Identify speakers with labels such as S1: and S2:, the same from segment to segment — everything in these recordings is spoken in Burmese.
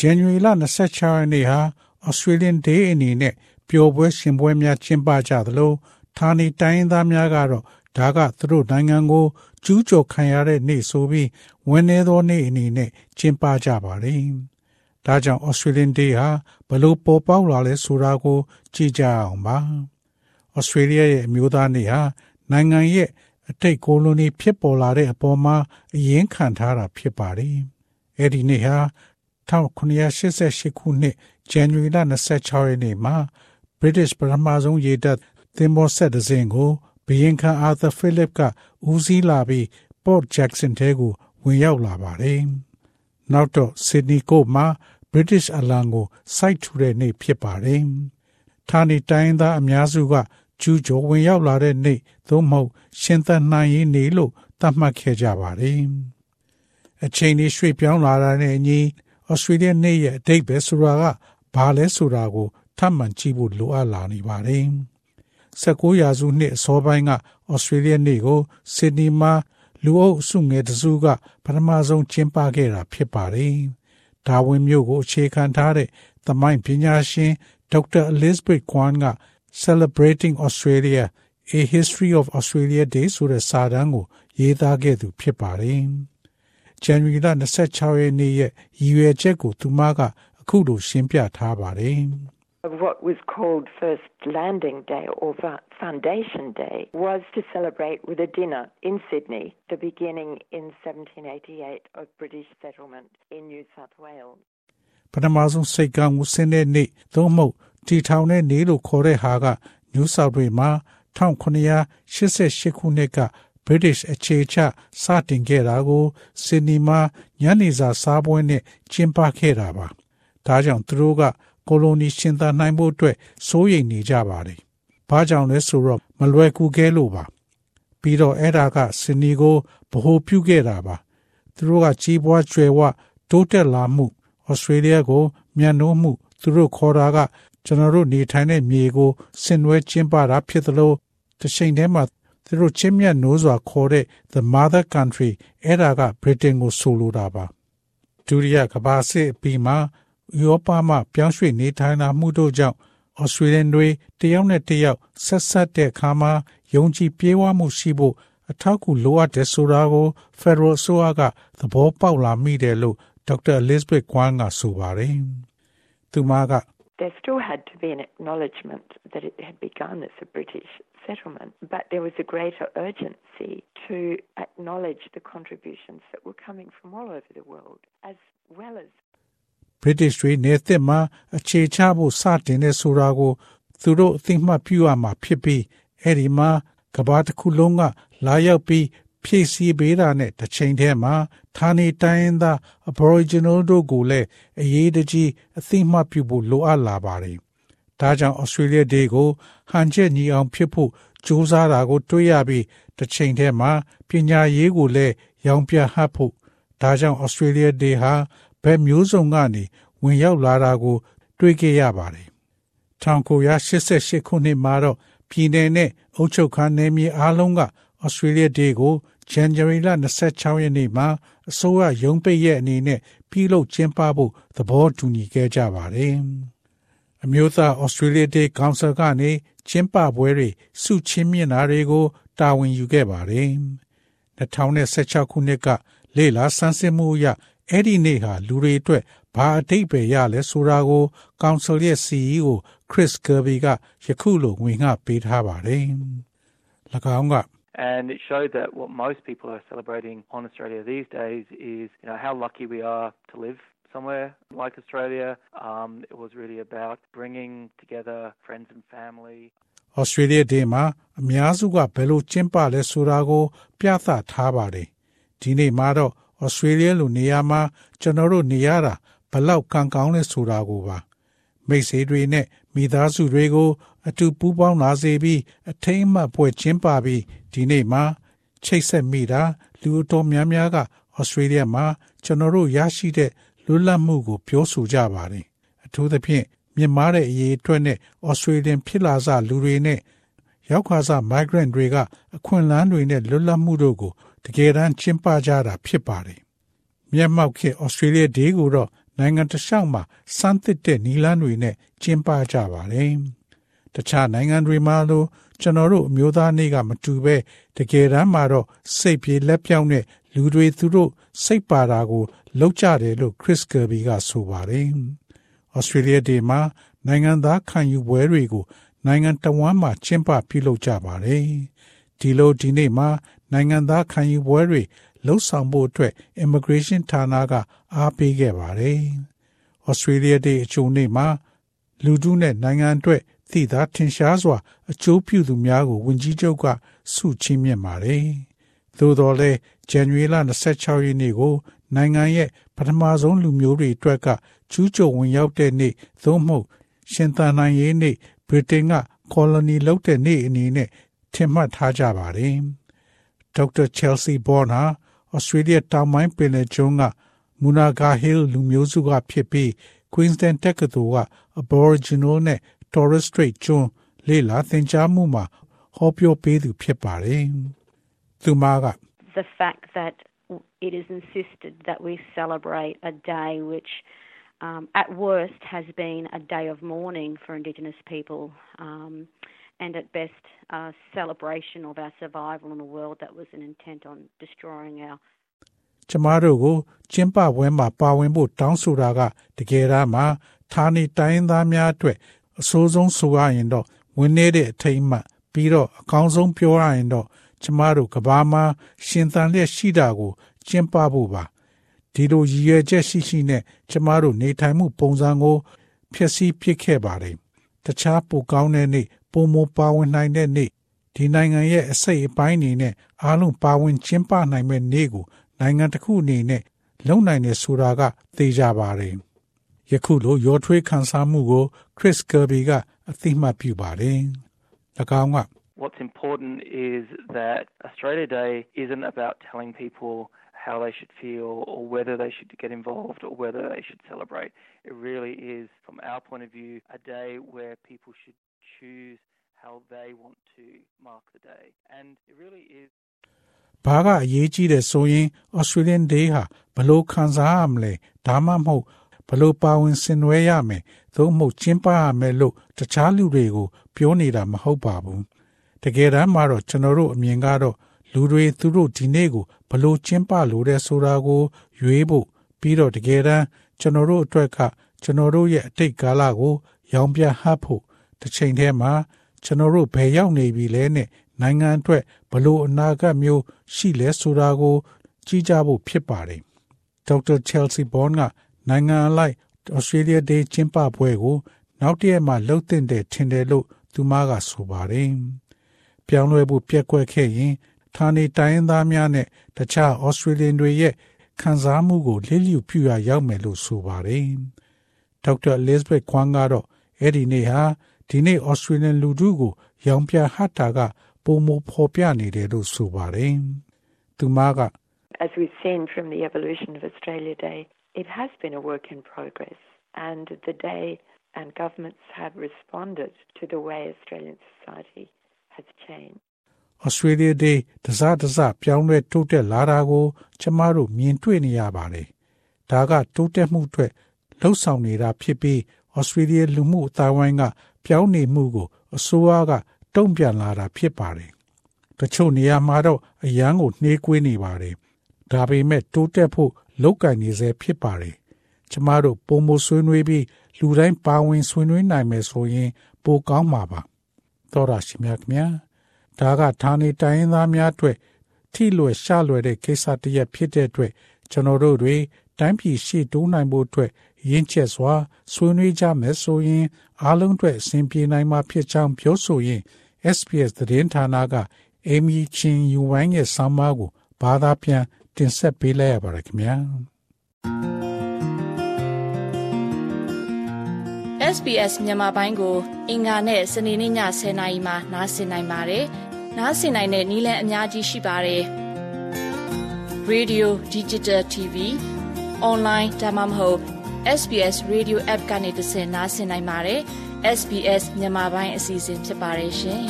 S1: January လ26ရက်နေ့ဟာ Australian Day အနေနဲ့ပျော်ပွဲရှင်ပွဲများကျင်းပကြသလိုဌာနေတိုင်းသားများကတော့ဒါကသူတို့နိုင်ငံကိုကျူးကျော်ခံရတဲ့နေ့ဆိုပြီးဝန်းနေသောနေ့အနေနဲ့ကျင်းပကြပါတယ်။ဒါကြောင့် Australian Day ဟာဘလို့ပေါ်ပေါက်လာလဲဆိုတာကို ကြည့်ကြအောင်ပါ။ Australia ရဲ့အမျိုးသားနေ့ဟာနိုင်ငံရဲ့အတိတ်ကိုလိုနီဖြစ်ပေါ်လာတဲ့အပေါ်မှာအရင်ခံထားတာဖြစ်ပါတယ်။အဲ့ဒီနေ့ဟာ 1988ခုနှစ်ဇန်နဝါရီလ26ရက်နေ့မှာ British ပထမဆုံးရေတပ်သင်္ဘောဆက်တစ်စင်းကိုဘီရင်ခံအာသာဖိလစ်ကဦးစီးလာပြီး Port Jackson ထဲကိုဝင်ရောက်လာပါတယ်။နောက်တော့ Sydney ကိုမှာ British အလံကိုစိုက်ထူတဲ့နေ့ဖြစ်ပါတယ်။ဌာနေတိုင်းသားအများစုကကျူးကျော်ဝင်ရောက်လာတဲ့နေ့သို့မဟုတ်ရှင်သန်နိုင်ရေးနေ့လို့သတ်မှတ်ခဲ့ကြပါတယ်။အချိန်လေးရွှေ့ပြောင်းလာတာနဲ့အညီ ဩစတြေးလျနေ့ရဲ့အတိတ်ပဲဆိုတာကဘာလဲဆိုတာကိုထပ်မံကြည့်ဖို့လိုအပ်လာနေပါတယ်။19ရာစုနှစ်အစောပိုင်းကဩစတြေးလျနေ့ကိုဆစ်ဒနီမှာလူအုပ်စုငယ်တစုကပထမဆုံးကျင်းပခဲ့တာဖြစ်ပါတယ်။ဒါဝင်မြို့ကိုအခြေခံထားတဲ့သမိုင်းပညာရှင်ဒေါက်တာ Elizabeth Kwan က Celebrating Australia A History of Australia Day ဆိုတဲ့စာတမ်းကိုရေးသားခဲ့သူဖြစ်ပါတယ်။ January လ26ရက်နေ့ရဲ့ရည်ရွယ်ချက်ကိုသူမကအခုလိုရှင်းပြထားပါတယ်။
S2: What was called First Landing Day or Foundation Day was to celebrate with a dinner in Sydney, the beginning in 1788 of British settlement in New South Wales.
S1: ပထမဆုံးစိတ်ကောင်းမှုဆင်းတဲ့နေ့သို့မဟုတ်တီထောင်တဲ့နေ့လို့ခေါ်တဲ့ဟာက New South Wales မှာ1988ခုနှစ်က British အခြေချစတင်ခဲ့တာကိုဆင်နီမှာညနေစာစားပွဲနဲ့ကျင်းပခဲ့တာပါ။ဒါကြောင့်သူတို့ကကိုလိုနီရှင်သန်နိုင်ဖို့အတွက်စိုးရိမ်နေကြပါတယ်။ဘာကြောင့်လဲဆိုတော့မလွယ်ကူခဲ့လို့ပါ။ပြီးတော့အဲ့ဒါကဆင်နီကိုဗဟိုပြုခဲ့တာပါ။သူတို့ကကြီးပွားကျွယ်ဝတိုးတက်လာမှုဩစတြေးလျကိုမြန်နိုးမှုသူတို့ခေါ်တာကကျွန်တော်တို့နေထိုင်တဲ့မြေကိုဆင်နွှဲကျင်းပတာဖြစ်သလိုတစ်ချိန်တည်းမှာ သူတို့ချင်းမြတ်နိုးစွာခေါ်တဲ့ the mother country အဲ့ဒါက Britain ကိုဆိုလိုတာပါဒုတိယကမ္ဘာစစ်ပြီးမှဥရောပမှာပြောင်းရွှေ့နေထိုင်လာမှုတို့ကြောင့် Australian တွေတယောက်နဲ့တယောက်ဆက်ဆက်တဲ့အခါမှာယုံကြည်ပြေးဝမှုရှိဖို့အထောက်အကူလိုအပ်တဲ့ဆိုတာကို Federal အစိုးရကသဘောပေါက်လာမိတယ်လို့ Dr. Elizabeth Kwan ကဆိုပါတယ်။သူမက
S2: There still had to be an acknowledgement that it had begun as a British settlement, but there was a greater urgency to acknowledge the contributions that were coming from all over the world, as well as
S1: British တွေနေသစ်မှာအခြေချဖို့စတင်တဲ့ဆိုတာကိုသူတို့အသိမှတ်ပြုရမှာဖြစ်ပြီးအဲ့ဒီမှာကဘာတစ်ခုလုံးကလာရောက်ပြီး ဖြည့်ဆည်းပေးတာနဲ့တစ်ချိန်တည်းမှာဌာနေတိုင်းသား Aboriginal တို့ကိုလည်းအရေးတကြီးအသိမှတ်ပြုဖို့လိုအပ်လာပါတယ်။ဒါကြောင့် Australia Day ကိုဟန်ချက်ညီအောင်ဖြစ်ဖို့ကြိုးစားတာကို တွေ့ရပြီးတစ်ချိန်တည်းမှာပညာရေးကိုလည်းရောင်ပြဟပ်ဖို့ဒါကြောင့် Australia Day ဟာဘက်မျိုးစုံကနေဝင်ရောက်လာတာကို တွေ့ခဲ့ရပါတယ်။1988ခုနှစ်မှာတော့ပြည်내နဲ့အုပ်ချုပ်ခန်းနယ်မြေအားလုံးက Australia Day ကို January လ26ရက်နေ့မှာအစိုးရရုံးပိတ်ရက်အနေနဲ့ပြုလုပ်ကျင်းပဖို့သဘောတူညီခဲ့ကြပါတယ်။အမျိုးသား Australia Day Council ကနေကျင်းပပွဲတွေစုချင်းမြင့်တာတွေကိုတာဝန်ယူခဲ့ပါတယ်။2016ခုနှစ်ကလေလာစမ်းစစ်မှုအရအဲ့ဒီနေ့ဟာလူတွေအတွက်ဘာအတိတ်ပဲရလဲဆိုတာကို Council ရဲ့ CEO Chris Kirby ကယခုလိုဝင်ငှပေးထားပါတယ်။၎င်းက
S3: And it showed that what most people are celebrating on Australia these days is, you know, how lucky we are to live somewhere like Australia. Um, it was really about bringing together friends and family.
S1: Australia Day မှာအများစုကဘယ်လိုကျင်းပလဲဆိုတာကို ပြသထားပါတယ်။ဒီနေ့မှာတော့ Australia လိုနေရာမှာကျွန်တော်တို့နေရတာဘလောက်ကံကောင်းလဲဆိုတာကိုပါ မိတ်ဆွေတွေနဲ့မိသားစုတွေကို အတူပူးပေါင်းလာစေပြီးအထိမ်းအမှတ်ပွဲကျင်းပပြီးဒီနေ့မှာချိတ်ဆက်မိတာလူအတော်များများကဩစတြေးလျမှာကျွန်တော်တို့ရရှိတဲ့လွတ်လပ်မှုကိုပြောဆိုကြပါတယ်အထူးသဖြင့်မြင့်မားတဲ့အရေးအတွက်နဲ့ဩစတြေးလျဖြစ်လာစလူတွေနဲ့ရောက်ခါစ migrant တွေကအခွင့်အလမ်းတွေနဲ့လွတ်လပ်မှုတို့ကိုတကယ်တမ်းကျင်းပကြတာဖြစ်ပါတယ်မျက်မှောက်ခေဩစတြေးလျဒေးကိုတော့ နိုင်ငံတခြားမှာစမ်းသစ်တဲ့နီလန်းတွေနဲ့ကျင်းပကြပါတယ်တခြားနိုင်ငံတွေမှာလို့ကျွန်တော်တို့အမျိုးသားနေ့ကမတူပဲတကယ်တမ်းမှာတော့စိတ်ပြေလက်ပြောင်းတဲ့လူတွေသူတို့စိတ်ပါတာကိုလောက်ကြတယ်လို့ Chris Kirby ကဆိုပါတယ်။ Australia Day မှာနိုင်ငံသားခံယူပွဲတွေကိုနိုင်ငံတော်ဝန်မှကျင်းပပြုလုပ်ကြပါတယ်။ဒီလိုဒီနေ့မှာနိုင်ငံသားခံယူပွဲတွေ လှုပ်ဆောင်ဖို့အတွက် Immigration ဌာနကအားပေးခဲ့ပါတယ်။ Australia Day အချိုနေ့မှာလူထုနဲ့နိုင်ငံအတွက်သိသာထင်ရှားစွာ အကျိုးပြုသူများကိုဝန်ကြီးချုပ်ကဆုချီးမြှင့်ပါတယ်။သို့တော်လည်းဇန်နဝါရီလ26ရက်နေ့ကို နိုင်ငံရဲ့ပထမဆုံးလူမျိုးတွေအတွက်ကကျူးကျော်ဝင်ရောက်တဲ့နေ့သို့မဟုတ်ရှင်သန်နိုင်ရေးနေ့ဗြိတိန်ကကော်လိုနီလုပ်တဲ့နေ့အနေနဲ့ထင်မှတ်ထားကြပါတယ်။ဒေါက်တာချယ်ဆီဘောနာ ဩစတြေးလျတောင်ပိုင်းပင်လယ်ကျွန်းကမူနာဂါဟီးလူမျိုးစုကဖြစ်ပြီး Queensland တက္ကသိုလ်က Aboriginal နဲ့ Torres Strait ကျွန်းလေလာသင်ကြားမှုမှာဟောပြောပေးသူဖြစ်ပါတယ်။သူမက
S4: The fact that it is insisted that we celebrate a day which um, at worst has been a day of mourning for Indigenous people um, and at best a celebration of our survival in a world that was an intent on destroying our
S1: ကျမတို့ကိုကျင်းပပွဲမှာပါဝင်ဖို့တောင်းဆိုတာကတကယ်တမ်းမှာဌာနေတိုင်းသားများအတွက်အဆိုးဆုံးဆိုရရင်တော့ဝင်းနေတဲ့အထိတ်မှပြီးတော့အကောင်းဆုံးပြောရရင်တော့ကျမတို့ကဘာမှာရှင်သန်လျက်ရှိတာကိုကျင်းပဖို့ပါဒီလိုရည်ရွယ်ချက်ရှိရှိနဲ့ကျမတို့နေထိုင်မှုပုံစံကိုဖျက်ဆီးပစ်ခဲ့ပါတယ်တခြားပိုကောင်းတဲ့နေ့ ပုံမပါဝင်နိုင်တဲ့နေ့ဒီနိုင်ငံရဲ့အစိတ်အပိုင်းနေနဲ့အားလုံးပါဝင်ကျင်းပနိုင်မဲ့နေ့ကိုနိုင်ငံတစ်ခုအနေနဲ့လုံနိုင်နေဆိုတာကသိကြပါတယ်။ယခုလိုရောထွေးခန်းစားမှုကို Chris Kirby ကအသိမှတ်ပြုပါတယ်။၎င်းက
S3: What's important is that Australia Day isn't about telling people how they should feel or whether they should get involved or whether they should celebrate. It really is, from our point of view, a day where people should choose how they want to mark the day. And it really is
S1: ဘာကအရေးကြီးတယ်ဆိုရင် Australian Day ဟာဘလို့ခံစားရမလဲဒါမှမဟုတ်ဘလို့ပါဝင်ဆင်နွှဲရမယ်သို့မဟုတ်ကျင်းပရမယ်လို့တခြားလူတွေကိုပြောနေတာမဟုတ်ပါဘူးတကယ်တမ်းမှာတော့ကျွန်တော်တို့အမြင်ကတော့လူတွေသူတို့ဒီနေ့ကိုဘလို့ကျင်းပလို့တဲ့ဆိုတာကိုရွေးဖို့ပြီးတော့တကယ်တမ်းကျွန်တော်တို့အတွက်ကကျွန်တော်တို့ရဲ့အတိတ်ကာလကို ရောင်ပြန်ဟပ်ဖို့ တစ်ချိန်တည်းမှာကျွန်တော်တို့ဘယ်ရောက်နေပြီလဲနဲ့နိုင်ငံအတွက်ဘလို့အနာဂတ်မျိုးရှိလဲဆိုတာကိုကြည့်ကြဖို့ဖြစ်ပါတယ်။ဒေါက်တာချယ်ဆီဘွန်ကနိုင်ငံအလိုက် Australia Day ကျင်းပပွဲကိုနောက်တည့်ရက်မှလှုပ်တင်တယ်ထင်တယ်လို့သူမကဆိုပါတယ်။ပြောင်းလဲဖို့ပြက်ကွက်ခဲ့ရင်ဌာနေတိုင်းသားများနဲ့တခြား Australian တွေရဲ့ခံစားမှုကိုလျှလျူပြူရရောက်မယ်လို့ဆိုပါတယ်။ဒေါက်တာ Elizabeth Kwan ကတော့အဲ့ဒီနေ့ဟာ ဒီနေ့ Australian လူထုကို ရောင်ပြန်ဟတ်တာကပုံမဖော်ပြနေတယ်လို့ဆိုပါတယ်။သူမက
S2: As we've seen from the evolution of Australia Day, it has been a work in progress, and the day and governments have responded to the way Australian society has changed.
S1: Australia Day တစားတစားပြောင်းလဲတိုးတက်လာတာကိုကျမတို့မြင်တွေ့နေရပါတယ်။ဒါကတိုးတက်မှုအတွက်လှုပ်ဆောင်နေတာဖြစ်ပြီး Australia လူမှုအတိုင်းဝိုင်းက ပြောင်းနေမှုကိုအစိုးရကတုံ့ပြန်လာတာဖြစ်ပါတယ်။တချို့နေရာမှာတော့အရန်ကိုနှေးကွေးနေပါတယ်။ဒါပေမဲ့တိုးတက်ဖို့လောက်ကင်နေစေဖြစ်ပါတယ်။ကျမတို့ပုံမဆွေးနွေးပြီးလူတိုင်းပါဝင်ဆွေးနွေးနိုင်မယ်ဆိုရင် ပိုကောင်းမှာပါ။သောရရှိမြတ်မြတ်ဒါကဌာနေတိုင်းသားများအတွက်ထိလွယ်ရှလွယ်တဲ့ကိစ္စတရက်ဖြစ်တဲ့အတွက်ကျွန်တော်တို့တွေတိုင်းပြည်ရှေ့တိုးနိုင်ဖို့အတွက် ရင်းချက်စွာဆွေးနွေးကြမယ်ဆိုရင်အားလုံးအတွက်အဆင်ပြေနိုင်မှာဖြစ်ကြောင်းပြောဆိုရင် SPS သတင်းဌာနက Amy Chin Yuan ရဲ့ဆောင်းပါးကိုဘာသာပြန်တင်ဆက်ပေးလိုက်ရပါတယ်ခင်ဗျာ
S5: SBS မြန်မာပိုင်းကို အင်ကာနဲ့စနေနေ့ည10:00နာရီမှနားဆင်နိုင်ပါတယ်။နားဆင်နိုင်တဲ့နည်းလမ်းအများကြီးရှိပါတယ်။ Radio Digital TV Online ဒါမှမဟုတ် SBS Radio App ကနေတဆင့်နားဆင်နိုင်ပါတယ်။ SBS မြန်မာပိုင်းအစီအစဉ်ဖြစ်ပါတယ်ရှင်။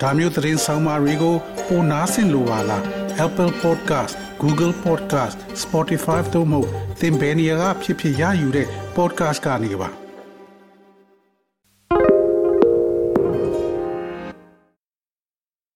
S1: ဒါမျိုးသတင်းဆောင်မာတွေကိုပိုနားဆင်လိုပါလား Apple Podcast Google Podcast Spotify တို့မှာသင်ပင်ရာဖြစ်ဖြစ်ရယူတဲ့ podcast ကနေပါ